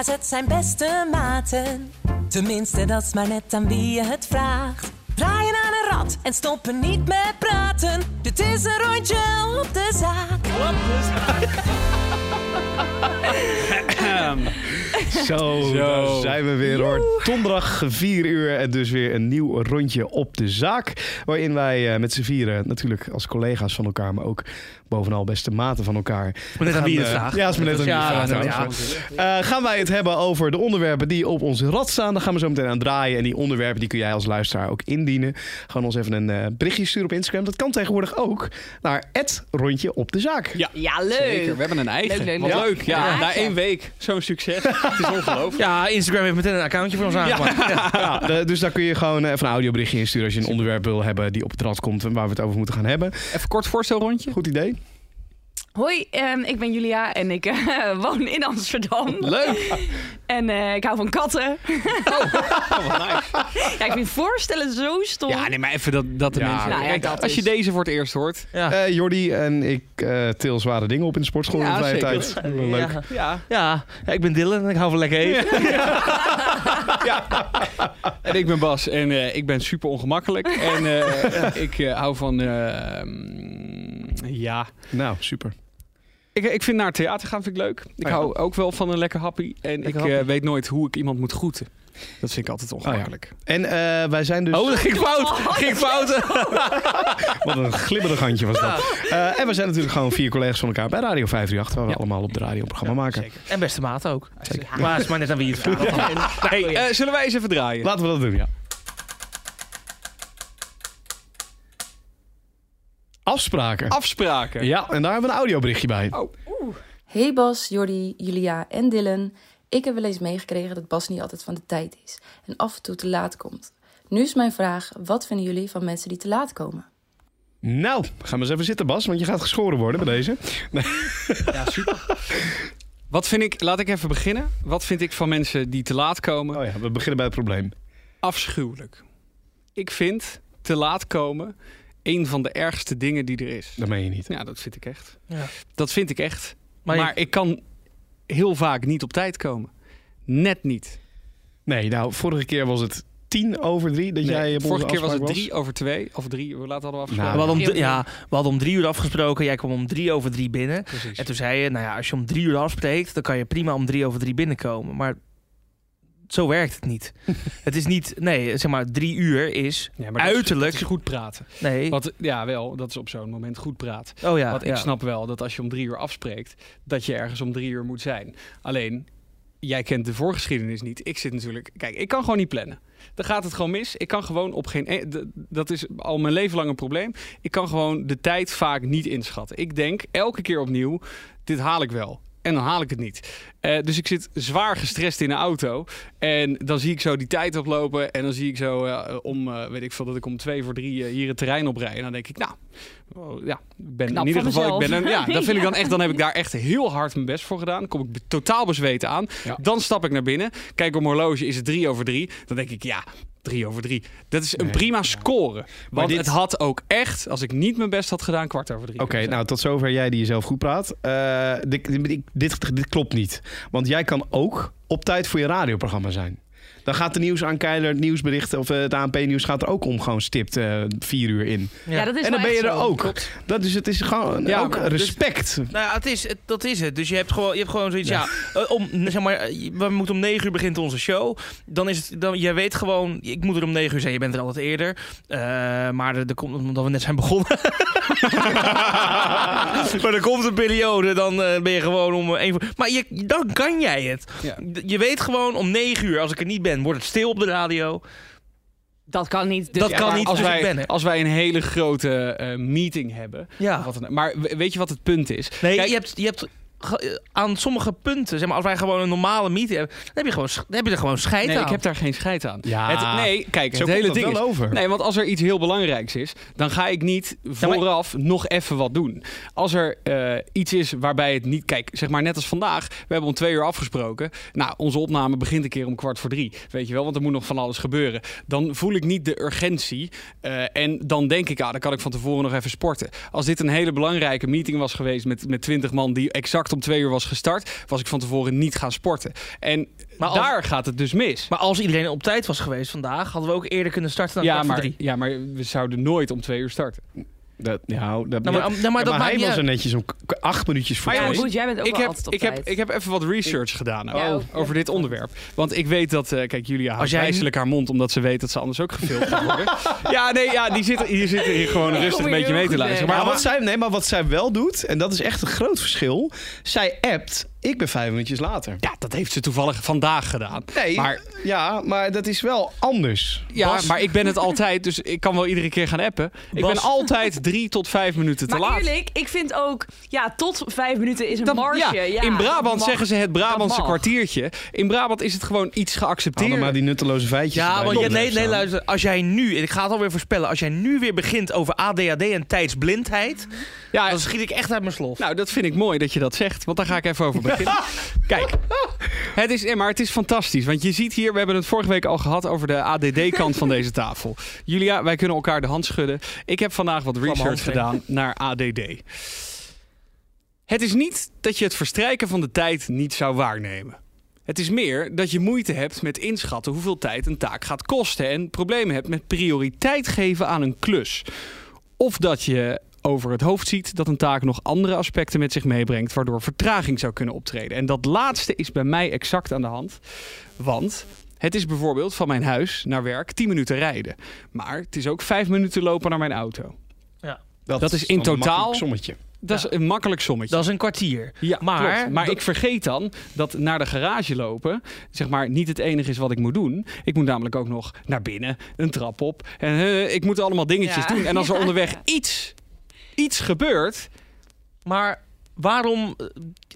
collega's, het zijn beste maten. Tenminste, dat is maar net aan wie je het vraagt. Draaien aan een rad en stoppen niet met praten. Dit is een rondje op de zaak. Zo, daar zijn we weer hoor. Donderdag 4 uur en dus weer een nieuw rondje op de zaak. Waarin wij eh, met z'n vieren natuurlijk als collega's van elkaar, maar ook bovenal beste maten van elkaar. Maar net aan wie je het vraagt. Ja, is maar net aan wie je Ja, het vraagt, ja, trouwens. Eh, gaan wij het hebben over de onderwerpen die op onze rad staan. Daar gaan we zo meteen aan draaien. En die onderwerpen die kun jij als luisteraar ook indienen. Gewoon ons even een eh, berichtje sturen op Instagram. Dat kan tegenwoordig ook naar het rondje op de zaak. Ja, Ja, leuk. zeker. We hebben een eigen. Leuk, leuk, Wat leuk. leuk. Ja, Ja. na één week zo'n succes. Het is ongelooflijk. Ja, Instagram heeft meteen een accountje voor ons aangemaakt. Ja. Dus daar kun je gewoon even een audioberichtje insturen als je een onderwerp wil hebben die op het rad komt en waar we het over moeten gaan hebben. Even kort voorstelrondje. Goed idee. Hoi, ehm, ik ben Julia en ik eh, woon in Amsterdam. Leuk. En eh, ik hou van katten. Oh, wat nice. Ja, ik vind voorstellen zo stom. Ja, nee, maar even dat, dat de Ja, mensen... nou ja, Kijk, dat als je deze voor het eerst hoort... Ja. Eh Jordi en ik eh til zware dingen op in de sportschool in Ja, de vrije tijd. Leuk. Ja. Ja. Ja. ja, ik ben Dylan en ik hou van lekker eten. En ik ben Bas en eh, ik ben super ongemakkelijk. En eh, ik eh, hou van... eh, ja... Nou, super. Ik, ik vind naar het theater gaan vind ik leuk. Ik Oh ja. hou ook wel van een lekker happy. En ik Lekker eh, happy. weet nooit hoe ik iemand moet groeten. Dat vind ik altijd ongemakkelijk. En eh, wij zijn dus... Oh, dat ging fout. Ging fout. Wat een glibberig handje was dat. Eh, en we zijn natuurlijk gewoon vier collega's van elkaar bij Radio 538, waar we Ja. allemaal op de radio een programma maken. Zeker. En beste maat ook. Zeker. Maar het is maar net aan wie het vraagt. Hey, eh, zullen wij eens even draaien? Laten we dat doen, ja. Afspraken. Afspraken. Ja, en daar hebben we een audioberichtje bij. Oh. Hey Bas, Jordi, Julia en Dylan. Ik heb wel eens meegekregen dat Bas niet altijd van de tijd is en af en toe te laat komt. Nu is mijn vraag, wat vinden jullie van mensen die te laat komen? Nou, ga maar eens even zitten, Bas, want je gaat geschoren worden bij deze. Ja, super. Wat vind ik, laat ik even beginnen. Wat vind ik van mensen die te laat komen? Oh ja, we beginnen bij het probleem. Afschuwelijk. Ik vind te laat komen een van de ergste dingen die er is. Dat meen je niet. Ja, dat vind ik echt. Ja. Dat vind ik echt. Maar, Maar, je- ik kan heel vaak niet op tijd komen. Net niet. Nee, nou, vorige keer was het tien over drie dat Nee, jij op vorige keer was het drie over twee. Of drie, hoe laat hadden we Nou, afgesproken? we, hadden om, Heel drie- ja, we hadden om drie uur afgesproken. Jij kwam om drie over drie binnen. Precies. En toen zei je, nou ja, als je om drie uur afspreekt, dan kan je prima om drie over drie binnenkomen. Maar zo werkt het niet. het is niet, nee, zeg maar, drie uur is Ja, maar dat is- uiterlijk. is goed praten. Nee. Wat, ja, wel. Dat is op zo'n moment goed praten. Oh ja. Want ik ja. snap wel dat als je om drie uur afspreekt, dat je ergens om drie uur moet zijn. Alleen, jij kent de voorgeschiedenis niet. Ik zit natuurlijk... Kijk, ik kan gewoon niet plannen. Dan gaat het gewoon mis. Ik kan gewoon op geen... e- Dat is al mijn leven lang een probleem. Ik kan gewoon de tijd vaak niet inschatten. Ik denk elke keer opnieuw, dit haal ik wel. En dan haal ik het niet. Eh, dus ik zit zwaar gestrest in de auto. En dan zie ik zo die tijd oplopen. En dan zie ik zo eh, om, eh, weet ik veel, dat ik om twee voor drie hier het terrein oprij. En dan denk ik, nou, oh, ja, ik ben Knap in ieder geval, ik ben een, ja, dat vind ik dan echt, dan heb ik daar echt heel hard mijn best voor gedaan. Dan kom ik totaal bezweten aan. Ja. Dan stap ik naar binnen. Kijk op mijn horloge, is het drie over drie. Dan denk ik, ja, drie over drie. Dat is een Nee, prima ja. score. Want dit- het had ook echt, als ik niet mijn best had gedaan, kwart over drie. Oké, kunnen zijn. nou tot zover jij die jezelf goed praat. Eh, dit, dit, dit, dit klopt niet. Want jij kan ook op tijd voor je radioprogramma zijn. Dan gaat de nieuwsaankijler, het nieuwsbericht of eh, het ANP-nieuws gaat er ook om gewoon stipt eh, vier uur in. Ja, dat is en dan ben je er zo. ook. Dat is, het is gewoon Ja, ook maar dus- respect. Nou ja, het is, het- dat is het. Dus je hebt gewoon, je hebt gewoon zoiets, ja, eh, om, zeg maar, we moeten om negen uur begint onze show. Dan is het, dan, jij weet gewoon, ik moet er om negen uur zijn, je bent er altijd eerder. Eh, maar er, er komt, omdat we net zijn begonnen. maar er komt een periode, dan ben je gewoon om één voor. Maar je, dan kan jij het. Je weet gewoon om negen uur, als ik er niet ben, wordt het stil op de radio. Dat kan niet. Dus Dat kan niet. Als dus wij, ben als wij een hele grote eh, meeting hebben. Ja. Wat dan- maar we- weet je wat het punt is? Nee, Kijk, je hebt, je hebt aan sommige punten, zeg maar, als wij gewoon een normale meeting hebben, dan heb je, gewoon, dan heb je er gewoon scheid nee, aan. ik heb daar geen scheid aan. Ja, het, nee, kijk, Zo het hele ding wel is... over. Nee, want als er iets heel belangrijks is, dan ga ik niet maar- vooraf nog even wat doen. Als er eh, iets is waarbij het niet... Kijk, zeg maar net als vandaag. We hebben om twee uur afgesproken. Nou, onze opname begint een keer om kwart voor drie. Weet je wel, want er moet nog van alles gebeuren. Dan voel ik niet de urgentie. eh, en dan denk ik, ah, dan kan ik van tevoren nog even sporten. Als dit een hele belangrijke meeting was geweest met, met 20 man die exact om twee uur was gestart, was ik van tevoren niet gaan sporten. En Maar als- daar gaat het dus mis. Maar als iedereen op tijd was geweest vandaag, hadden we ook eerder kunnen starten dan ja, maar, drie. ja, maar we zouden nooit om twee uur starten. Dat, ja, dat, Nou, maar, nou, maar maar, dat maakt hij niet was er netjes om acht minuutjes voor Maar ja, goed, jij bent ook Ik heb, altijd op ik, heb, ik heb even wat research gedaan Ja, over, dit onderwerp. Want ik weet dat, eh, kijk, Julia houdt jij- wijselijk haar mond, omdat ze weet dat ze anders ook gefilmd gaat worden. ja, nee, ja, die zitten hier, zitten hier gewoon rustig een je beetje mee te luisteren. Maar wat zij, nee, maar wat zij wel doet, en dat is echt een groot verschil. Zij appt, ik ben vijf minuutjes later. ja, dat heeft ze toevallig vandaag gedaan. Nee, Maar- ja, maar dat is wel anders. Ja, Bas- maar ik ben het altijd, dus ik kan wel iedere keer gaan appen. Ik Bas- ben altijd drie tot vijf minuten te maar laat. eerlijk, ik vind ook, ja, tot vijf minuten is een Dat- marge. ja, Ja, in Brabant mag. zeggen ze het Brabantse kwartiertje. In Brabant is het gewoon iets geaccepteerd. er maar die nutteloze feitjes Ja, want je, nee, nee, luister. Als jij nu, en ik ga het alweer voorspellen, als jij nu weer begint over ADHD en tijdsblindheid, Ja, dan schiet ik echt uit mijn slof. Nou, dat vind ik mooi dat je dat zegt, want daar ga ik even over beginnen. Kijk, het is, eh, maar het is fantastisch, want je ziet hier, we hebben het vorige week al gehad over de ADD-kant van deze tafel. Julia, wij kunnen elkaar de hand schudden. Ik heb vandaag wat research gedaan naar ADD. Het is niet dat je het verstrijken van de tijd niet zou waarnemen. Het is meer dat je moeite hebt met inschatten hoeveel tijd een taak gaat kosten en problemen hebt met prioriteit geven aan een klus. Of dat je over het hoofd ziet dat een taak nog andere aspecten met zich meebrengt, waardoor vertraging zou kunnen optreden. En dat laatste is bij mij exact aan de hand. Want het is bijvoorbeeld van mijn huis naar werk 10 minuten rijden. Maar het is ook 5 minuten lopen naar mijn auto. dat is in totaal- makkelijk sommetje. Dat Ja. is een makkelijk sommetje. Dat is een kwartier. Ja, Maar- maar, maar dat- ik vergeet dan dat naar de garage lopen, zeg maar, niet het enige is wat ik moet doen. Ik moet namelijk ook nog naar binnen, een trap op. En eh, ik moet allemaal dingetjes Ja. doen. En als er Ja. onderweg iets, iets gebeurt, Maar waarom, eh,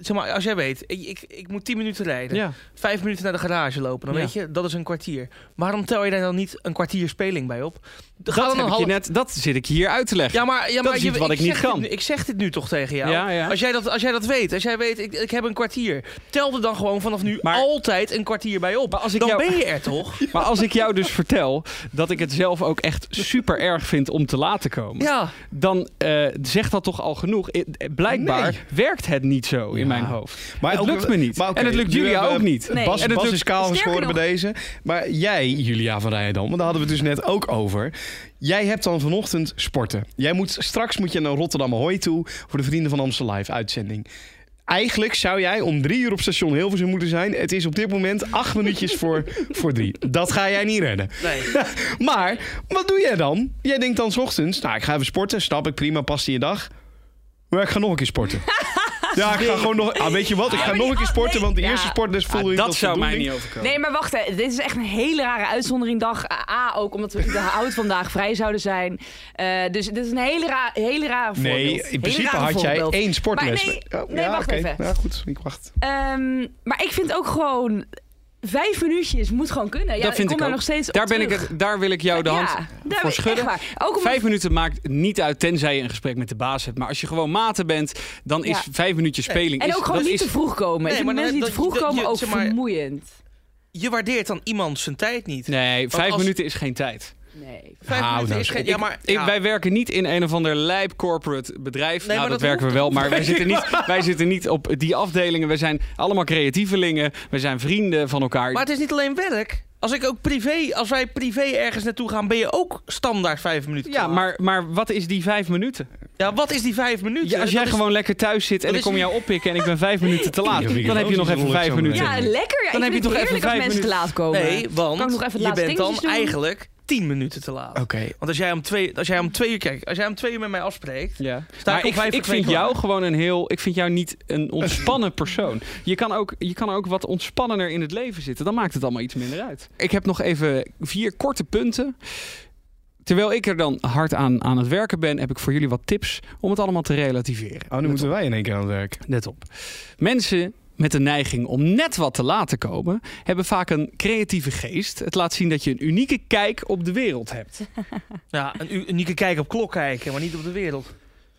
zeg maar, als jij weet, ik, ik, ik moet 10 minuten rijden, ja. vijf minuten naar de garage lopen, dan Ja. weet je, dat is een kwartier. Waarom tel je daar dan niet een kwartier speling bij op? Dat, dan heb ik je net, dat zit ik hier uit te leggen. Ja, maar, ja, Dat maar is je- iets wat ik niet dit kan. nu- ik zeg dit nu toch tegen jou. Ja. Als, jij dat, als jij dat weet, als jij weet, ik, ik heb een kwartier, tel er dan gewoon vanaf nu Maar- altijd een kwartier bij op. Maar als ik dan jou- ben je er toch? Maar als ik jou dus vertel dat ik het zelf ook echt super erg vind om te laten komen, Ja. dan eh, zegt dat toch al genoeg. Eh, Blijkbaar Nee. Werkt het niet zo in mijn hoofd. Maar het ook- lukt me niet. maar en het lukt Julia ook niet. Nee. Bas, En het Bas lukt- is kaal geschoren bij deze. Maar jij, Julia van Rijendam, want daar hadden we het dus net ook over. Jij hebt dan vanochtend sporten. Jij moet, straks moet je naar Rotterdam Ahoy toe voor de Vrienden van Amstel Live uitzending. Eigenlijk zou jij om drie uur op station Hilversum moeten zijn. Het is op dit moment acht minuutjes voor, voor drie. Dat ga jij niet redden. Nee. Maar wat doe jij dan? Jij denkt dan 's ochtends, nou ik ga even sporten, snap ik, prima, past in je dag. Maar ik ga nog een keer sporten. Ja, ik ga gewoon nog. Ah, weet je wat? Ik ga nog een keer sporten, nee, want de ja. eerste sportles voelde Ah, ik dat als zou mij niet overkomen. Nee, maar wacht, hè. dit is echt een hele rare uitzondering dag. A, ook omdat we überhaupt vandaag vrij zouden zijn. Eh, dus dit is een hele, ra hele rare voorbeeld. Nee, in principe had jij één sportles. Maar nee, Oh, nee, wacht oké. even. Ja, goed, ik wacht. Ehm, maar ik vind ook gewoon... Vijf minuutjes moet gewoon kunnen. Ja, dat vind kom ik daar ook. nog steeds op daar, ben ik het, daar wil ik jou de hand Ja, voor schudden. Ook Vijf minuten maakt niet uit, tenzij je een gesprek met de baas hebt. Maar als je gewoon maten bent, dan is Ja. vijf minuutjes speling. En is, ook gewoon dat niet is, te vroeg komen. Nee, maar mensen dan- die te vroeg komen je- ook zeg maar- vermoeiend. Je waardeert dan iemand zijn tijd niet. Nee, vijf als- minuten is geen tijd. Nee. Vijf Nou, minuten nou, is geen... Ja, maar... Ik, ja. wij werken niet in een of ander lijp corporate bedrijf. Nee, nou, maar dat, dat werken we wel, maar wij zitten, niet, wij zitten niet op die afdelingen. We zijn allemaal creatievelingen. We zijn vrienden van elkaar. Maar het is niet alleen werk. Als ik ook privé, als wij privé ergens naartoe gaan, ben je ook standaard vijf minuten. te ja, maar, maar wat is die vijf minuten? Ja, wat is die vijf minuten? Ja, als Dat jij is- gewoon lekker thuis zit en dat ik is- kom jou oppikken en ik ben vijf minuten te laat, Ja, dan heb je nog even vijf minuten. Ja, lekker. Ja, Dan heb je toch even vijf mensen te laat komen. Nee, want Kan ik nog even het je bent dan eigenlijk tien minuten te laat. Oké. Want als jij om twee, als jij om twee uur kijkt, als jij om twee uur met mij afspreekt, Ja. sta Maar ik ik, ik vind jou gewoon een heel. Ik vind jou niet een ontspannen persoon. Je kan, ook, je kan ook wat ontspannender in het leven zitten. Dan maakt het allemaal iets minder uit. Ik heb nog even vier korte punten. Terwijl ik er dan hard aan, aan het werken ben, heb ik voor jullie wat tips om het allemaal te relativeren. Oh, nu Let moeten op. wij in één keer aan het werk. Let op. Mensen met de neiging om net wat te laat te komen, hebben vaak een creatieve geest. Het laat zien dat je een unieke kijk op de wereld hebt. Ja, een unieke kijk op klok kijken, maar niet op de wereld.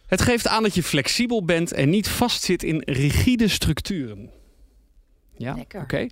Het geeft aan dat je flexibel bent en niet vastzit in rigide structuren. Ja, oké.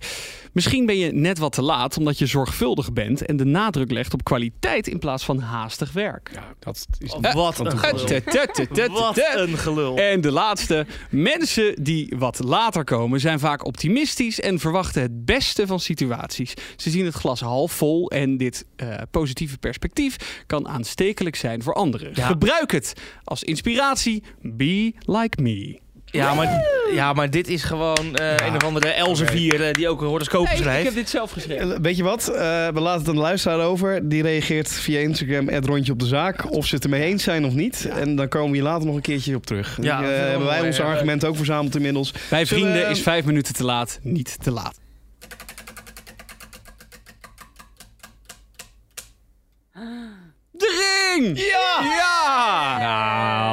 Misschien ben je net wat te laat omdat je zorgvuldig bent en de nadruk legt op kwaliteit in plaats van haastig werk. Ja, dat is Oh, wat een gelul. Wat een gelul. En de laatste. Mensen die wat later komen zijn vaak optimistisch en verwachten het beste van situaties. Ze zien het glas half vol en dit eh, positieve perspectief kan aanstekelijk zijn voor anderen. Ja. Gebruik het als inspiratie. Be like me. Ja, maar, ja, maar dit is gewoon eh, een of andere Elsevier eh, die ook een horoscoop ik schrijft. heb dit zelf geschreven. Eh, Weet je wat? Eh, we laten het aan de luisteraar over. Die reageert via Instagram, het rondje op de zaak. Of ze het ermee eens zijn of niet. En dan komen we hier later nog een keertje op terug. Ja, Eh, ik hebben wij onze argumenten ook verzameld inmiddels. Bij Zullen vrienden is vijf minuten te laat niet te laat. De ring! Ja!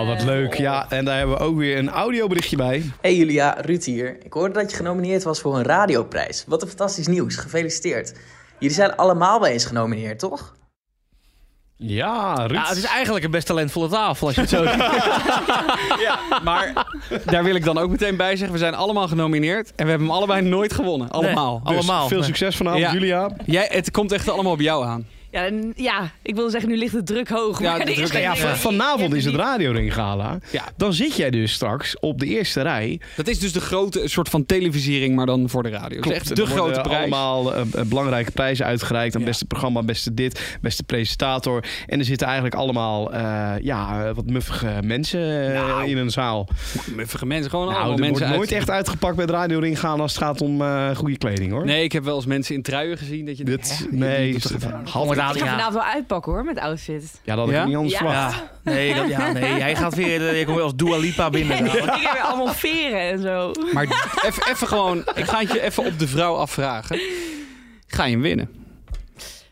Nou, wat leuk. Ja, en daar hebben we ook weer een audioberichtje bij. Hey Julia, Ruud hier. Ik hoorde dat je genomineerd was voor een radioprijs. Wat een fantastisch nieuws. Gefeliciteerd. Jullie zijn allemaal bij eens genomineerd, toch? Ja, Ruud. Ja, het is eigenlijk een best talentvolle tafel als je het zo ziet. Maar daar wil ik dan ook meteen bij zeggen, we zijn allemaal genomineerd en we hebben hem allebei nooit gewonnen. Allemaal. Nee, allemaal. Veel Nee. succes vanavond, Ja. Julia. Jij, het komt echt allemaal op jou aan. Ja, en- ja, ik wilde zeggen, nu ligt de druk hoog. Ja, de druk- van- vanavond is het niet- radioring gala. Ja. Dan zit jij dus straks op de eerste rij. Dat is dus de grote soort van televisiering, maar dan voor de radio. Dat echt Er de grote prijs. allemaal eh, eh, belangrijke prijzen uitgereikt. Aan Ja. beste programma, beste dit, beste presentator. En er zitten eigenlijk allemaal eh, ja, wat muffige mensen Nou. in een zaal. Muffige mensen, gewoon Nou, allemaal er mensen wordt nooit uit- echt uitgepakt bij het radioring gaan als het gaat om eh, goede kleding hoor. Nee, ik heb wel eens mensen in truien gezien dat je denkt, Dit, hè, nee, ja, Ik ga ja. vanavond wel uitpakken hoor, met outfit. dat had ik Ja? niet anders Ja. verwacht. Ja, nee, dat, ja, nee, jij gaat weer, eh, je komt weer als Dua Lipa binnen. Ik heb weer allemaal veren en zo. Maar even even gewoon, ik ga het je even op de vrouw afvragen. Ga je hem winnen?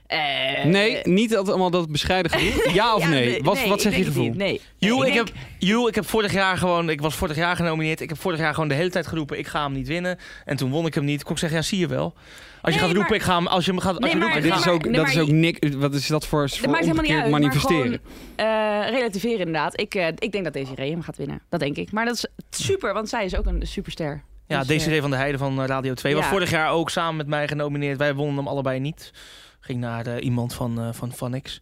Eh, Nee, niet dat, allemaal dat bescheiden gevoel. Ja of ja, nee? Wat, wat ik zeg je gevoel? Nee. Joe, Nee, ik, heb, Joe, ik heb vorig jaar gewoon, ik was vorig jaar genomineerd. Ik heb vorig jaar gewoon de hele tijd geroepen, ik ga hem niet winnen. En toen won ik hem niet. Kon ik zeggen, ja, zie je wel. Als je Nee, gaat roepen, maar- ik ga hem, als je hem gaat, als Nee, je maar- roept, Maar ik dit ga is hem- ook, nee, dat is ook niks. Wat is dat voor, Dat voor maakt helemaal niet omgekeerd uit. manifesteren? Maar gewoon, eh, relativeren inderdaad. Ik, eh, ik denk dat Desiree hem gaat winnen. Dat denk ik. Maar dat is super, want zij is ook een superster. Ja, Dus, Desiree eh, van der Heijden van eh, Radio 2 was Ja. vorig jaar ook samen met mij genomineerd. Wij wonnen hem allebei niet. Ging naar eh, iemand van, eh van Vanix.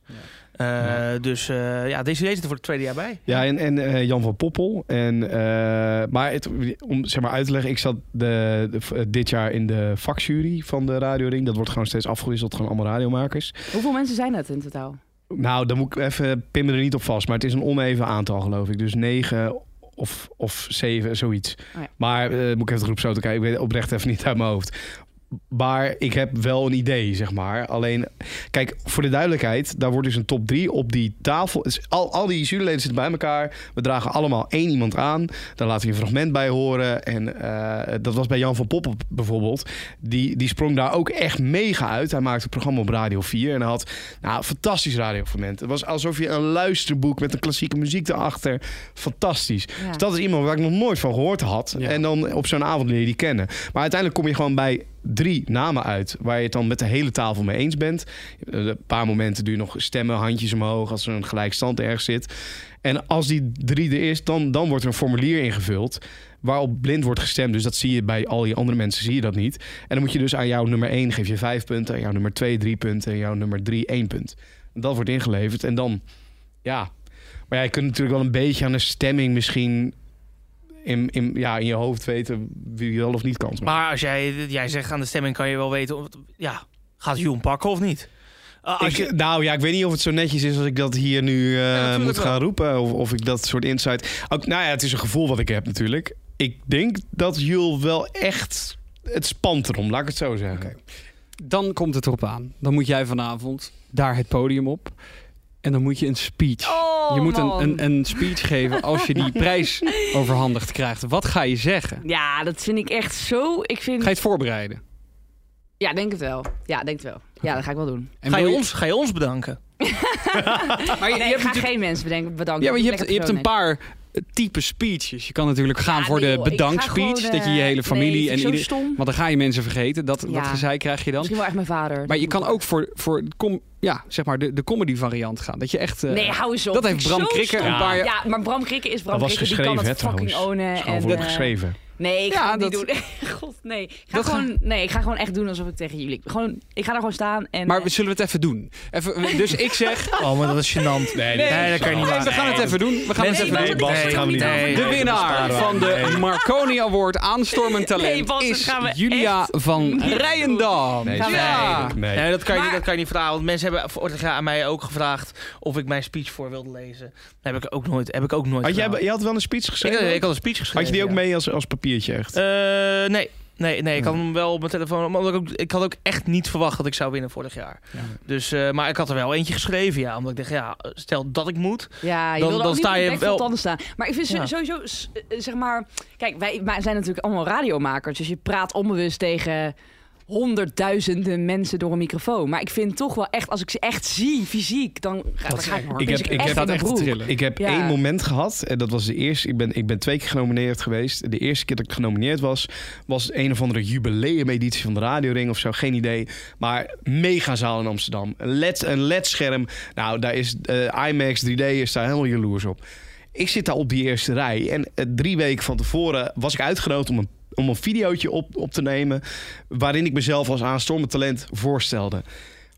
Eh, Dus eh, ja, Desiree zit er voor het tweede jaar bij. Ja, en, en eh, Jan van Poppel. En, eh, maar het, om zeg maar uit te leggen, ik zat de, de- dit jaar in de vakjury van de Radio Ring. Dat wordt gewoon steeds afgewisseld, gewoon allemaal radiomakers. Hoeveel mensen zijn dat in totaal? Nou, dan moet ik even pin me er niet op vast. Maar het is een oneven aantal, geloof ik. Dus negen of, of zeven, zoiets. Oh ja. Maar eh, moet ik even de groep zo te kijken. Ik weet oprecht even niet uit mijn hoofd. Maar ik heb wel een idee, zeg maar. Alleen, kijk, voor de duidelijkheid, daar wordt dus een top 3 op die tafel. Al, al die juryleden zitten bij elkaar. We dragen allemaal één iemand aan. Daar laten we een fragment bij horen. En eh, dat was bij Jan van Poppel bijvoorbeeld. Die, die sprong daar ook echt mega uit. Hij maakte een programma op Radio 4. En hij had nou, een fantastisch radiofragment. Het was alsof je een luisterboek met een klassieke muziek erachter. Fantastisch. Ja. Dus dat is iemand waar ik nog nooit van gehoord had. Ja. En dan op zo'n avond leer je die kennen. Maar uiteindelijk kom je gewoon bij drie namen uit... waar je het dan met de hele tafel mee eens bent. Eh, Een paar momenten je nog stemmen, handjes omhoog... als er een gelijkstand ergens zit. En als die drie er is, dan, dan wordt er een formulier ingevuld... waarop blind wordt gestemd. Dus dat zie je bij al die andere mensen, zie je dat niet. En dan moet je dus aan jouw nummer 1 geef je vijf punten... aan jouw nummer 2 drie punten... en jouw nummer 3 één punt. En dat wordt ingeleverd en dan... Ja, maar ja, je kunt natuurlijk wel een beetje aan de stemming misschien in, in, ja, in je hoofd weten wie wel of niet kans maakt. Maar als jij, jij zegt aan de stemming, kan je wel weten, of, ja, gaat Joe hem pakken of niet? Uh, Ik, je, nou ja, ik weet niet of het zo netjes is als ik dat hier nu eh, moet gaan wel. roepen. Of, of ik dat soort insight... Ook, nou ja, het is een gevoel wat ik heb natuurlijk. Ik denk dat Jules wel echt... Het spant erom, laat ik het zo zeggen. Dan komt het erop aan. Dan moet jij vanavond daar het podium op. En dan moet je een speech. Oh, je moet een, een, een speech geven als je die prijs overhandigd krijgt. Wat ga je zeggen? Ja, dat vind ik echt zo. Ik vind... Ga je het voorbereiden? Ja, denk het wel. Ja, denk het wel. Ja, dat ga ik wel doen. En ga, je ons, ga je ons bedanken? Maar je, Nee, je ik hebt ga natuurlijk- geen mensen bedenken, bedanken. Ja, maar je hebt, je hebt een paar type speeches. Je kan natuurlijk gaan Ja, voor nee, de bedankspeech. dat je je eh, hele familie nee, en stom. Want dan ga je mensen vergeten. Dat, dat Ja. gezeik krijg je dan. Misschien wel echt mijn vader. Maar je kan ook voor, voor com, ja, zeg maar de, de comedy variant gaan. Dat je echt... eh, Nee, hou eens op. dat heeft Bram Krikke een paar jaar- Ja, maar Bram Krikke is Bram Dat was Krikke. Die kan het fucking ownen. Gewoon En, voor eh, geschreven. Nee, ik Ja, ga het niet dat- doen. God, nee. Ik ga Dat ga- gewoon, nee, ik ga gewoon echt doen alsof ik tegen jullie... Gewoon, ik ga daar gewoon staan en... Maar eh, we zullen we het even doen? Even, dus ik zeg... Oh, maar dat is gênant. Nee, nee, dat kan je niet maken. we gaan het even doen. We gaan het even Nee, doen. Bas, Nee, dat gaan we niet nee. doen. De winnaar van de Marconi Award aanstormend talent Nee, Bas, is gaan we Julia van Rijendam. Nee, ja. Nee. Nee, dat kan, je, niet- dat kan je niet vragen. Want mensen hebben vorig jaar aan mij ook gevraagd of ik mijn speech voor wilde lezen. Dat heb ik ook nooit, heb ik ook nooit Had je had wel een speech geschreven? ik had een speech geschreven. had je die ook mee als, als papiertje echt? Eh, nee. Nee, nee, ik had hem wel op mijn telefoon. Omdat ik, ook, ik had ook echt niet verwacht dat ik zou winnen vorig jaar. Dus, eh, maar ik had er wel eentje geschreven, ja. Omdat ik dacht, ja, stel dat ik moet. Ja, je Dan- wil dan sta je wel- tanden staan. Maar ik vind Ja. sowieso, eh, zeg maar... Kijk, wij, wij zijn natuurlijk allemaal radiomakers. Dus je praat onbewust tegen honderdduizenden mensen door een microfoon. Maar ik vind toch wel echt, als ik ze echt zie, fysiek, dan ga, dan ga ik, Ik heb- ik heb- echt trillen. Ik heb Ja. één moment gehad. En dat was de eerste. Ik ben, ik ben twee keer genomineerd geweest. De eerste keer dat ik genomineerd was, was een of andere jubileumeditie van de Radioring of zo. Geen idee. Maar megazaal in Amsterdam. Een LED, een LED-scherm. Nou, daar is eh, IMAX 3D is daar helemaal jaloers op. Ik zit daar op die eerste rij. En eh, drie weken van tevoren was ik uitgenodigd om een, om een videootje op, op te nemen. Waarin ik mezelf als aanstormend talent voorstelde.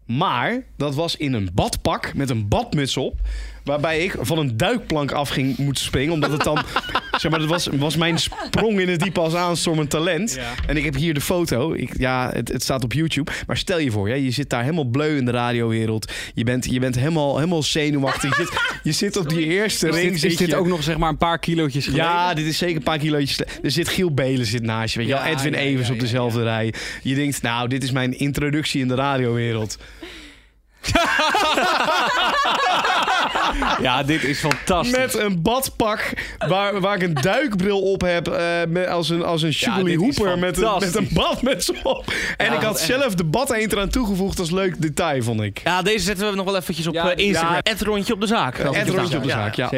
Maar dat was in een badpak met een badmuts op. Waarbij ik van een duikplank af ging moeten springen. Omdat het dan. zeg maar, dat was, was mijn sprong in het diepe als aanstormend talent. Ja. En ik heb hier de foto. Ik, ja, het, het staat op YouTube. Maar stel je voor, hè, je zit daar helemaal bleu in de radiowereld. Je bent, je bent helemaal, helemaal zenuwachtig. Je zit, je zit op die eerste Is ring. dit, zit is dit ook nog zeg maar een paar kilootjes geleden? ja, dit is zeker een paar kilootjes. Er zit Giel Belen zit naast je. Weet je. Ja, Edwin ja, Evers ja, op ja, dezelfde rij. Je denkt, nou, dit is mijn introductie in de radiowereld. Ja, dit is fantastisch. Met een badpak waar, waar ik een duikbril op heb. eh, met, als een, als een Hooper met een, met een badmuts op. En Ja, ik had echt. zelf de bad eend eraan toegevoegd als leuk detail, vond ik. Ja, deze zetten we nog wel eventjes op Ja, eh, Instagram. ja. Het rondje op de zaak. En het rondje op de zaak, ja.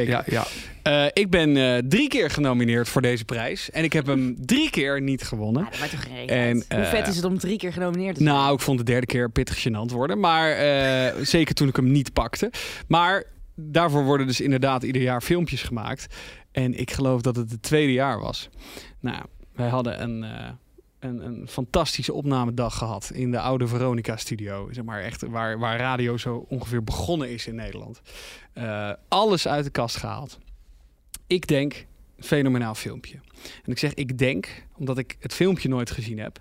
Eh, ik ben eh, drie keer genomineerd voor deze prijs. En ik heb hem drie keer niet gewonnen. Ja, dat maakt toch geen En. Hoe vet eh, is het om drie keer genomineerd te zijn? Nou, ik vond de derde keer pittig gênant worden. Maar zeker toen ik hem niet pakte. Maar daarvoor worden dus inderdaad ieder jaar filmpjes gemaakt. En ik geloof dat het het tweede jaar was. Nou, wij hadden een, een, een fantastische opnamedag gehad in de oude Veronica-studio. Zeg maar echt waar, waar radio zo ongeveer begonnen is in Nederland. Alles uit de kast gehaald. Ik denk, fenomenaal filmpje. En ik zeg ik denk, omdat ik het filmpje nooit gezien heb.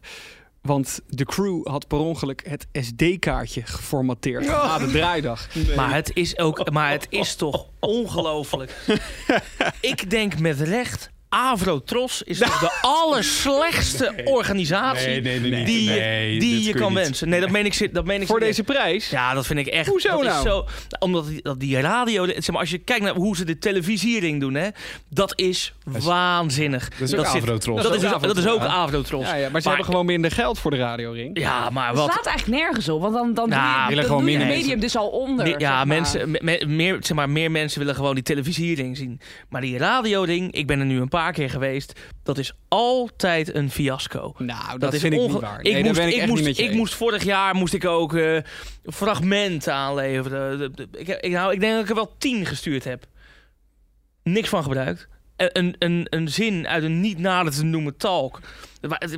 Want de crew had per ongeluk het SD-kaartje geformateerd na de draaidag. Maar het is ook, maar het is toch ongelooflijk. ik denk met recht. Avrotros is toch de allerslechtste organisatie Nee, nee, nee, nee. die, je- Nee, die je kan je wensen. Nee, dat meen ik, zit- dat meen ik Voor deze prijs? Ja, dat vind ik echt. Hoezo dat nou? Is zo, omdat die, dat die radio, zeg maar, als je kijkt naar hoe ze de televisiering doen, hè, dat is waanzinnig. Dat is ook zit- Avrotros. Dat is, ook dat is ook Avrotros. Ja, ja, maar ze hebben gewoon minder geld voor de radioring. Ja, maar Het wat? slaat eigenlijk nergens op, want dan, dan Nou, doe je, willen dan doe je het mensen. medium dus al onder. Nee, zeg ja, maar. mensen, me- me- meer, zeg maar, meer mensen willen gewoon die televisiering zien. Maar die radioding, ik ben er nu een paar keer geweest, dat is altijd een fiasco. Nou, dat, is vind ik niet waar. Ik, Nee, moest, ik, ik, moest, ik eens. moest vorig jaar moest ik ook eh, fragmenten aanleveren. Ik, ik- nou, ik denk dat ik er wel tien gestuurd heb. Niks van gebruikt. Een, een, een, een zin uit een niet nader te noemen talk.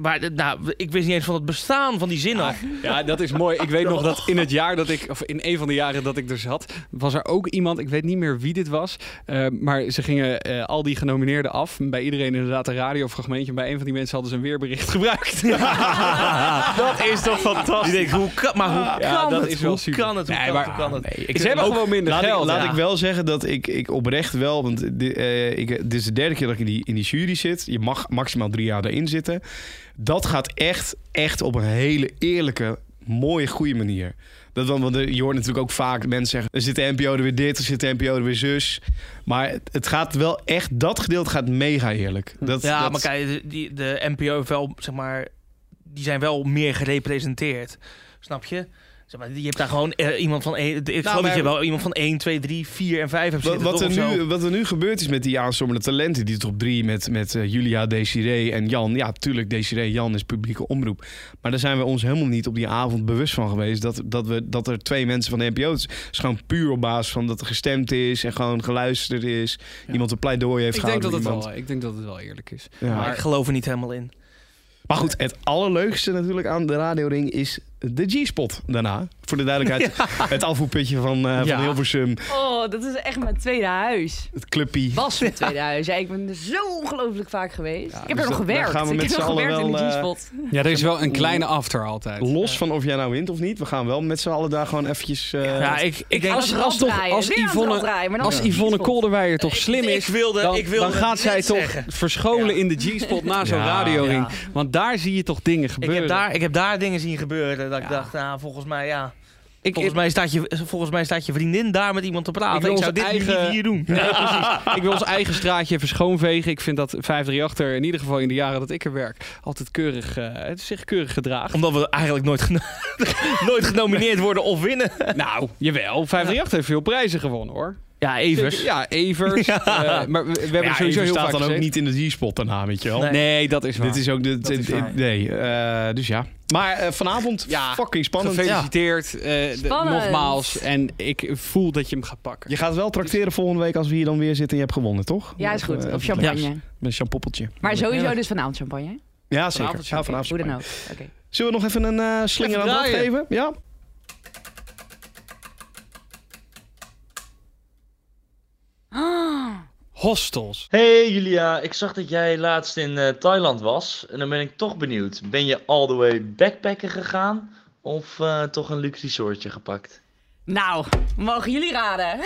Waar, nou, ik wist niet eens van het bestaan van die zin af. Ja, dat is mooi. Ik weet nog dat in het jaar dat ik, of in een van de jaren dat ik er zat, was er ook iemand, ik weet niet meer wie dit was, eh, maar ze gingen eh, al die genomineerden af. Bij iedereen inderdaad een radiofragmentje. Bij een van die mensen hadden ze een weerbericht gebruikt. dat is toch fantastisch. Die denkt, hoe kan, maar hoe Ja, kan dat het? is wel hoe super. kan het? Hoe Nee, kan maar- het? Hoe kan het? Nee, ik Ze hebben ook- gewoon minder laat geld. Ik, laat ja. ik wel zeggen dat ik, ik oprecht wel... Want eh, ik, dit is de derde keer dat ik in die, in die jury zit. Je mag maximaal drie jaar erin zitten. Dat gaat echt, echt op een hele eerlijke, mooie, goede manier. Dat, want, want je hoort natuurlijk ook vaak mensen zeggen... er zit de NPO er weer dit, er zit de NPO er weer zus. Maar het, gaat wel echt... Dat gedeelte gaat mega eerlijk. Dat, Ja, dat- maar kijk, de, die, de NPO wel, zeg maar, die zijn wel meer gerepresenteerd. Snap je? Zeg maar, je hebt daar gewoon eh, iemand van... één- ik geloof dat maar- je wel iemand van 1, 2, 3, 4 en 5 hebt Wat, zitten. wat, toch, er nu, wat er nu gebeurd is met die aanstormende talenten, die top drie met, met eh, Julia, Desiree en Jan. Ja, tuurlijk, Desiree, Jan is publieke omroep. Maar daar zijn we ons helemaal niet op die avond bewust van geweest. Dat, dat, we, dat er twee mensen van de NPO... Het is gewoon puur op basis van dat er gestemd is en gewoon geluisterd is. Iemand een pleidooi heeft Ik denk, dat het wel, ik denk dat het wel eerlijk is. Ja. Maar ik geloof er niet helemaal in. Maar goed, het allerleukste natuurlijk aan de radioring is de G-spot daarna. Voor de duidelijkheid, het afvoerputje van, eh, Ja. van Hilversum, Oh, dat is echt mijn tweede huis. het clubpie. Was mijn tweede huis. Ja, ik ben er zo ongelooflijk vaak geweest. ik heb dus er nog dat- daar gewerkt. gaan we ik met heb nog gewerkt in de wel, eh, G-spot. Ja, er is wel een kleine after altijd. Los van of jij nou wint of niet. We gaan wel met z'n allen daar gewoon eventjes... eh, ja, ik, ik denk... als- Als, als toch- als Yvonne- Yvonne, Als Yvonne Kolderweijer toch slim ik is, wilde, dan, ik wilde dan gaat zij toch zeggen. verscholen Ja. in de G-spot na zo'n Ja. radioring. Ja. Want daar zie je toch dingen Ik gebeuren. heb, daar, ik heb daar dingen zien gebeuren dat ik dacht, nou, volgens mij, ja... ik, Volgens mij, staat je, volgens mij staat je vriendin daar met iemand te praten. Ik wil Ik, zou onze dit niet eigen- hier doen. Nee, precies. Ik wil ons eigen straatje even schoonvegen. Ik vind dat 538 er in ieder geval in de jaren dat ik er werk altijd keurig, eh, het zich keurig gedraagt. Omdat we eigenlijk nooit, geno- nooit genomineerd worden of winnen. Nou, jawel. 538 heeft veel prijzen gewonnen hoor. Ja, Evers. Ja, Evers. Ja. eh, maar we, we hebben ja, sowieso Evers heel staat vaak dan ook niet in de G-spot daarna, weet je wel. Nee. Nee, dat is waar. Dit is ook de... Dat is de- waar. nee, eh, dus ja. Maar eh, vanavond, Ja, fucking spannend. Gefeliciteerd. eh, de- Spannend. nogmaals. En ik voel dat je hem gaat pakken. Je gaat wel trakteren volgende week als we hier dan weer zitten en je hebt gewonnen, toch? Ja, is goed. Eh, Of champagne. Met een champoppeltje. Maar sowieso dus vanavond champagne. Ja, zeker. Vanavond Ja, vanavond Hoe dan ook. Oké. Zullen we nog even een eh, slinger Even aan het draaien. geven? Ja? Hostels. Hey Julia, ik zag dat jij laatst in eh, Thailand was. En dan ben ik toch benieuwd. Ben je all the way backpacken gegaan? Of eh, toch een luxe resortje gepakt? Nou, mogen jullie raden?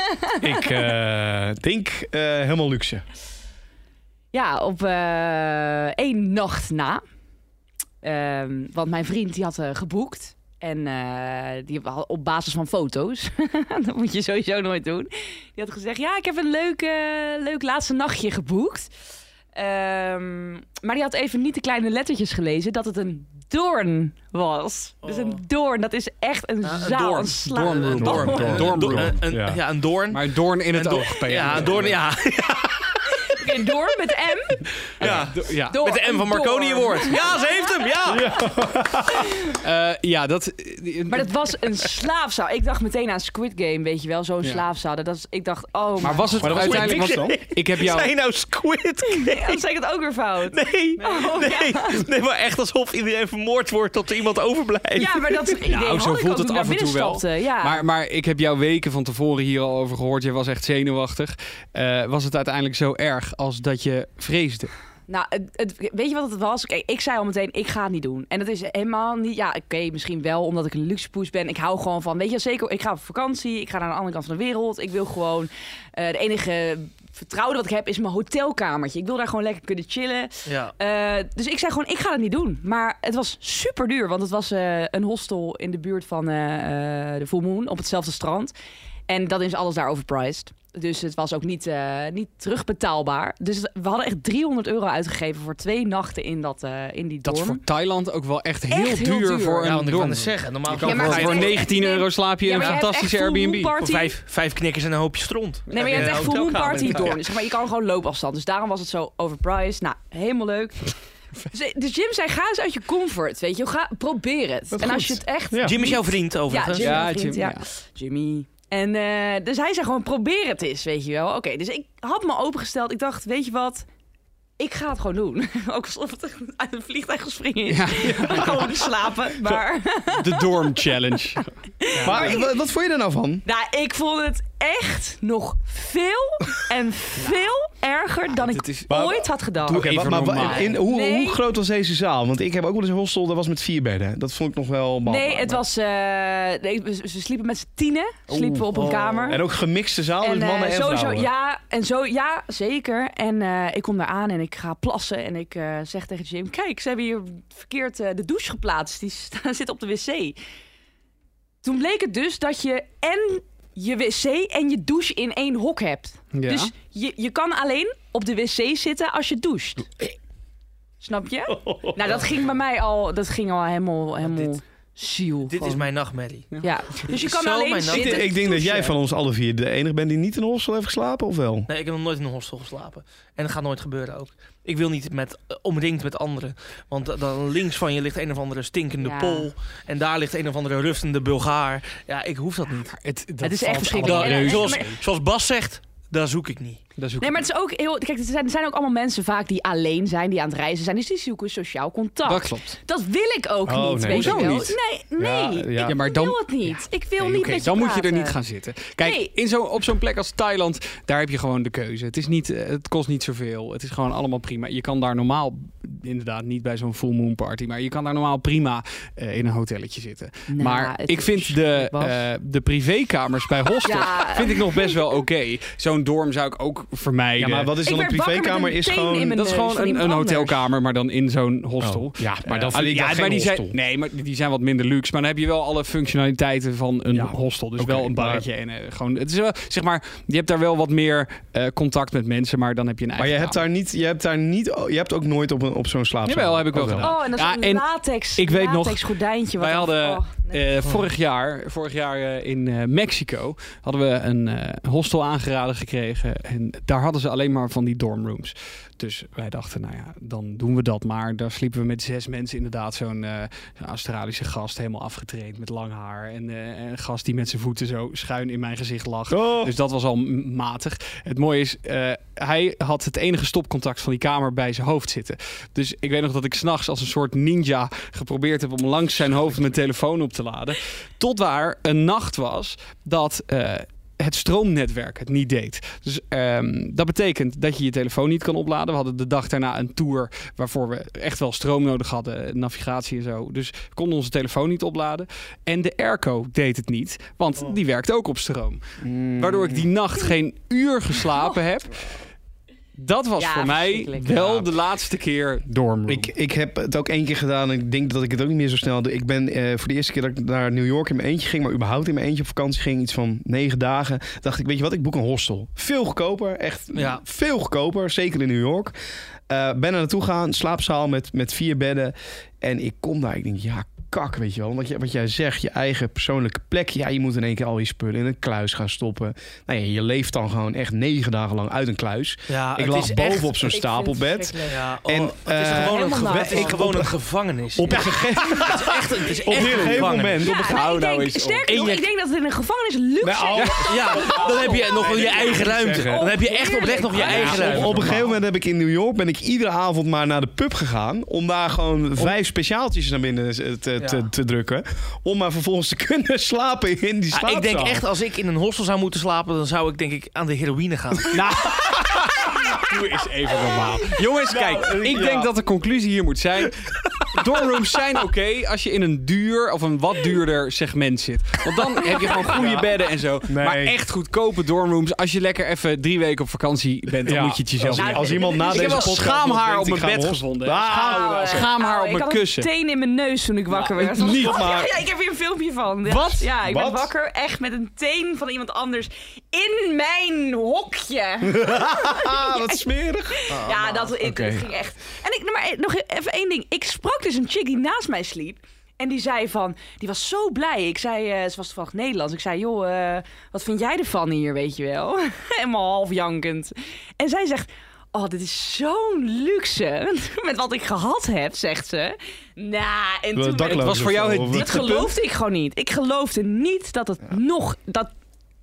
Ik eh, denk eh, helemaal luxe. Ja, op eh, één nacht na. Ehm, want mijn vriend die had eh, geboekt. En eh, die op basis van foto's. dat moet je sowieso nooit doen. Die had gezegd: Ja, ik heb een leuk, leuk laatste nachtje geboekt. Ehm, maar die had even niet de kleine lettertjes gelezen dat het een doorn was. Dus een doorn, dat is echt een Ja, een zaal. doorn. Een een Doorn, doorn. doorn. Een, een- een- Ja. een doorn. Maar doorn in het Een oog. Ja, een doorn, ja. Een doorn met M. ja. Do- ja. Door- Met de M van Marconi. Award. Ja, ze heeft hem, ja. Eh, ja, dat... Maar dat was een slaafzaal. Ik dacht meteen aan Squid Game, weet je wel, zo'n Ja. slaafzaal. Dat was, ik dacht, oh, Maar was het Maar uiteindelijk... Was, dan? ik heb jou... Zijn nou Squid Ja, dan zeg ik het ook weer fout. Nee, Oh, nee, nee, maar echt alsof iedereen vermoord wordt tot er iemand overblijft. Ja, maar dat idee Nou, zo voelt het af en toe wel. Ja. Maar, maar ik heb jou weken van tevoren hier al over gehoord. Je was echt zenuwachtig. Eh, was het uiteindelijk zo erg als dat je vreesde? Nou, het, het- weet je wat het was? Kijk, ik zei al meteen, ik ga het niet doen. En dat is helemaal niet... Ja, oké, misschien wel omdat ik een luxe poes ben. Ik hou gewoon van, weet je zeker, ik ga op vakantie. Ik ga naar de andere kant van de wereld. Ik wil gewoon... eh de enige vertrouwde wat ik heb is mijn hotelkamertje. Ik wil daar gewoon lekker kunnen chillen. Ja. Eh, dus ik zei gewoon, ik ga het niet doen. Maar het was super duur, want het was eh, een hostel in de buurt van de Full Moon op hetzelfde strand. En dan is alles daar overpriced. Dus het was ook niet, eh, niet terugbetaalbaar. Dus we hadden echt 300 euro uitgegeven voor twee nachten in, dat, eh, in die Dat is dorm. voor Thailand ook wel echt heel, Echt heel duur, duur. voor Ja, een want ik kan dorm. het zeggen. Normaal kan Ja, maar voor, het is voor echt- 19 euro slaap je in een fantastische Airbnb. Voor vijf, vijf knikkers en een hoopje stront. Nee, maar je hebt Heb echt een full moon party dorm. Zeg maar, je kan gewoon loopafstand. Dus daarom was het zo overpriced. Nou, helemaal leuk. Dus, dus Jim zei, ga eens uit je comfort, weet je. Ga, probeer het. Wat en als je het echt... Ja. Jim is jouw vriend, overigens. Jim. Ja, vriend, Jim, ja. ja. Jimmy. En eh, dus hij zei gewoon, probeer het eens, weet je wel. Oké, dus ik had me opengesteld. Ik dacht, weet je wat? Ik ga het gewoon doen. Ook alsof het uit een vliegtuig gespringen is. Ja. Gewoon slapen. Maar De Dorm Challenge. Maar wat, wat vond je er nou van? nou, ik vond het echt nog veel en veel erger dan ik is- ooit had gedacht. Oké, maar, in, hoe, Nee. hoe groot was deze zaal? Want ik heb ook wel eens een hostel, dat was met vier bedden. Dat vond ik nog wel behapbaar. Nee, het was... eh, nee, we, we sliepen met z'n tienen. Sliepen we op een kamer. En ook gemixte zaal, dus eh, mannen en sowieso, vrouwen. ja, en zo, ja, zeker. En eh, ik kom daar aan en ik ga plassen en ik eh, zeg tegen Jim: Kijk, ze hebben hier verkeerd de douche geplaatst. Die zit op de wc. Toen bleek het dus dat je en je wc en je douche in één hok hebt. Ja. Dus je, je kan alleen op de wc zitten als je doucht. Snap je? Nou, dat ging bij mij al, dat ging al helemaal, helemaal ziel. Dit is mijn nachtmerrie. Ja, dus je kan zo alleen mijn Ik, zitten. ik denk dat jij van ons alle vier de enige bent die niet in een hostel heeft geslapen, of wel? Nee, ik heb nog nooit in een hostel geslapen. En dat gaat nooit gebeuren ook. Ik wil niet met, eh, omringd met anderen. Want da- dan links van je ligt een of andere stinkende Ja. Pool. En daar ligt een of andere rustende Bulgaar. Ja, ik hoef dat niet. Het, dat Het is echt verschrikkelijk. mee. Zoals Bas zegt, daar zoek ik niet. Nee, maar het is ook heel. Kijk, er zijn, er zijn ook allemaal mensen vaak die alleen zijn, die aan het reizen zijn. Dus die zoeken sociaal contact. Dat klopt. Dat wil ik ook Oh, niet. nee. weet je Hoezo wel. niet? Nee, nee. Ja, ja. Ik Ja, maar dan- wil het niet. Ik wil Nee, niet oké, met je dan moet je er niet gaan zitten. Kijk, Nee. in zo, op zo'n plek als Thailand, daar heb je gewoon de keuze. Het, is niet, eh, het kost niet zoveel. Het is gewoon allemaal prima. Je kan daar normaal, inderdaad niet bij zo'n full moon party, maar je kan daar normaal prima eh, in een hotelletje zitten. Nou, maar ik vind de, eh, de privékamers bij hostels Ja. vind ik nog best wel oké. Zo'n dorm zou ik ook vermijden. Ja, maar wat is Ik dan een werd wakker met privékamer? Is gewoon... in mijn dat is gewoon een, een hotelkamer, maar dan in zo'n hostel. Oh, ja, maar dan Eh, vind ik ja, dat maar die hostel. Zijn, nee, maar die zijn wat minder luxe. Maar dan heb je wel alle functionaliteiten van een Ja, hostel. Dus wel een maar- barretje en eh, gewoon. Het is wel, zeg maar, je hebt daar wel wat meer eh, contact met mensen, maar dan heb je een Maar eigen. je hebt daar niet, je hebt daar niet, je hebt ook nooit op, een, op zo'n slaapzaal. Jawel, heb ik wel gedaan. Oh, en dat is een en latex, ik weet nog, latex gordijntje. wat wij hadden, oh, nee. Eh, vorig jaar, vorig jaar eh, in eh, Mexico hadden we een eh, hostel aangeraden gekregen. En daar hadden ze alleen maar van die dormrooms. Dus wij dachten, nou ja, dan doen we dat maar. Daar sliepen we met zes mensen inderdaad. Zo'n Australische gast, helemaal afgetraind met lang haar. En eh, een gast die met zijn voeten zo schuin in mijn gezicht lag. Oh. Dus dat was al matig. Het mooie is, eh, hij had het enige stopcontact van die kamer bij zijn hoofd zitten. Dus ik weet nog dat ik s'nachts als een soort ninja geprobeerd heb om langs zijn hoofd mijn telefoon op te laden. Tot waar een nacht was dat eh, het stroomnetwerk het niet deed. Dus ehm, dat betekent dat je je telefoon niet kan opladen. We hadden de dag daarna een tour waarvoor we echt wel stroom nodig hadden, navigatie en zo. Dus we konden onze telefoon niet opladen. En de airco deed het niet, want die werkt ook op stroom. Waardoor ik die nacht geen uur geslapen heb. Dat was Ja, voor mij wel Ja. de laatste keer dormroom. Ik, ik heb het ook één keer gedaan en ik denk dat ik het ook niet meer zo snel doe. Ik ben eh, voor de eerste keer dat ik naar New York in mijn eentje ging, maar überhaupt in mijn eentje op vakantie ging, iets van negen dagen, dacht ik, weet je wat, ik boek een hostel. Veel goedkoper, echt Ja. veel goedkoper, zeker in New York. Eh, ben er naartoe gegaan, slaapzaal met, met vier bedden. En ik kom daar, ik denk, ja, kak, weet je wel. Want je, wat jij zegt, je eigen persoonlijke plek. Ja, je moet in één keer al je spullen in een kluis gaan stoppen. Nou ja, je leeft dan gewoon echt negen dagen lang uit een kluis. Ja, ik lag boven op zo'n stapelbed. Ja, oh, En, het is eh, gewoon, een, helemaal ge- na. het is gewoon een gevangenis. Op een gegeven moment... Het is echt, het is Op echt een gegeven moment... Ja, Hou ik nou denk, sterker nog, ik denk dat het in een gevangenis luxe Nou, is. Ja, dan heb je nog wel je eigen ruimte. Dan heb je echt oprecht nog je eigen ruimte. op, een gegeven moment heb ik in New York ben ik iedere avond maar naar de pub gegaan om daar gewoon vijf speciaaltjes naar binnen te, te, drukken, om maar vervolgens te kunnen slapen in die slaapzaal. ik denk echt, als ik in een hostel zou moeten slapen, dan zou ik denk ik aan de heroïne gaan. Nou, doe eens even normaal. Jongens, kijk, ik denk dat de conclusie hier moet zijn. Dormrooms zijn oké als je in een duur of een wat duurder segment zit. Want dan heb je gewoon goede bedden en zo. Nee. Maar echt goedkope dormrooms. Als je lekker even drie weken op vakantie bent, dan Ja. moet je het jezelf als, niet als iemand na Ik deze heb wel podcast schaamhaar op mijn ik bed gevonden. Ah, Schaam- schaamhaar op ik mijn had kussen. een teen in mijn neus toen ik wakker werd. niet, Oh, maar- Ja, ik heb hier een filmpje van. Ja. Wat? Ja, ik Wat? ben wakker echt met een teen van iemand anders in mijn hokje. Ah, wat smerig. ja, dat, ik, dat ging echt. En ik, maar nog even één ding. Ik sprak dus een chick die naast mij sliep. En die zei van, die was zo blij. Ik zei, eh, ze was toevallig Nederlands. Ik zei, joh, eh, wat vind jij ervan hier, weet je wel? Helemaal half jankend. En zij zegt, oh, dit is zo'n luxe. Met wat ik gehad heb, zegt ze. Nou, en toen... Het was voor jou het Dat geloofde ik gewoon niet. Ik geloofde niet dat het nog... Dat,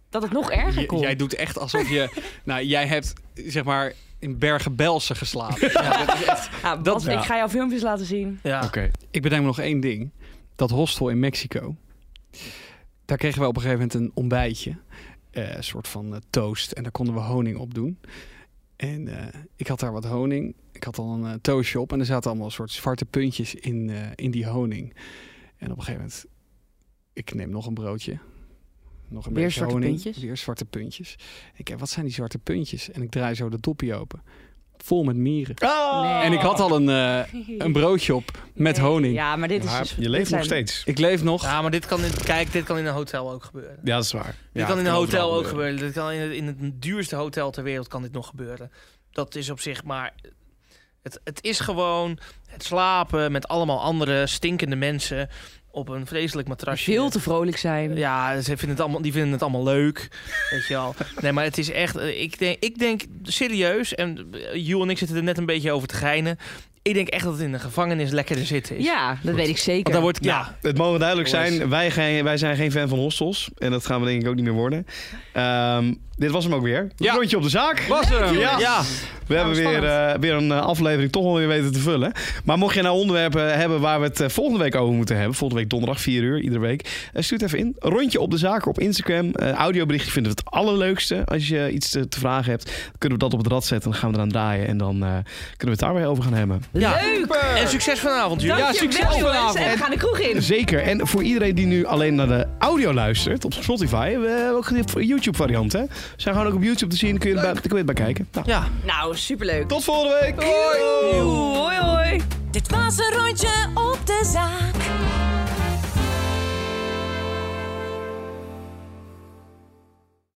dat het nog erger J- kon. jij doet echt alsof je... nou, jij hebt, zeg maar, in Bergen-Belsen geslapen. Ja, dat is echt- Ja, Bas. Ik ga jou filmpjes laten zien. Ja. Oké. Ik bedenk me nog één ding. Dat hostel in Mexico. Daar kregen we op een gegeven moment een ontbijtje. Eh, een soort van eh, toast. En daar konden we honing op doen. En eh, ik had daar wat honing. Ik had al een toastje op. En er zaten allemaal soort zwarte puntjes in, eh, in die honing. En op een gegeven moment... Ik neem nog een broodje. Nog een Weer beetje zwarte honing. puntjes? Weer zwarte puntjes. Ik denk, wat zijn die zwarte puntjes? En ik draai zo de doppie open. Vol met mieren. Nee. En ik had al een, eh, een broodje op met Nee. honing. Ja, maar dit is Maar dus... je leeft nog zijn- steeds. Ik leef nog. Ja, maar dit kan, in, kijk, dit kan in een hotel ook gebeuren. Ja, dat is waar. Dit Ja, kan in een hotel ook gebeuren. Dit kan in, het- in het duurste hotel ter wereld kan dit nog gebeuren. Dat is op zich maar... Het, het is gewoon het slapen met allemaal andere stinkende mensen. Op een vreselijk matrasje. Veel te vrolijk zijn. Ja, ze vinden het allemaal, die vinden het allemaal leuk. Weet je wel. Nee, maar het is echt... eh, Ik denk, ik denk serieus, en eh, Joel en ik zitten er net een beetje over te geinen. Ik denk echt dat het in de gevangenis lekkerder zitten is. Ja, dat weet ik zeker. Want daar wordt, ja, Het mogen duidelijk zijn, wij, geen, wij zijn geen fan van hostels. En dat gaan we denk ik ook niet meer worden. Ehm, dit was hem ook weer. Ja. Rondje op de zaak. Was er? Ja. ja. We hebben weer, eh, weer een eh, aflevering toch wel weer weten te vullen. Maar mocht je nou onderwerpen hebben waar we het eh, volgende week over moeten hebben. Volgende week donderdag 4 uur, iedere week. eh, stuur het even in. Rondje op de zaak op Instagram. Eh audioberichtje vinden we het allerleukste. Als je iets te, te vragen hebt, kunnen we dat op het rad zetten. Dan gaan we eraan draaien. En dan eh, kunnen we het daar weer over gaan hebben. Ja. Leuk! En succes vanavond, jullie. Dankjewel, succes vanavond. En we gaan de kroeg in. Zeker. En voor iedereen die nu alleen naar de audio luistert op Spotify. We hebben ook een YouTube variant. Hè? Zijn gewoon ook op YouTube te zien. Kun je erbij, kun je erbij kijken. Nou, Ja. Nou, superleuk. tot volgende week. Oeh, hoi hoi. Dit was een rondje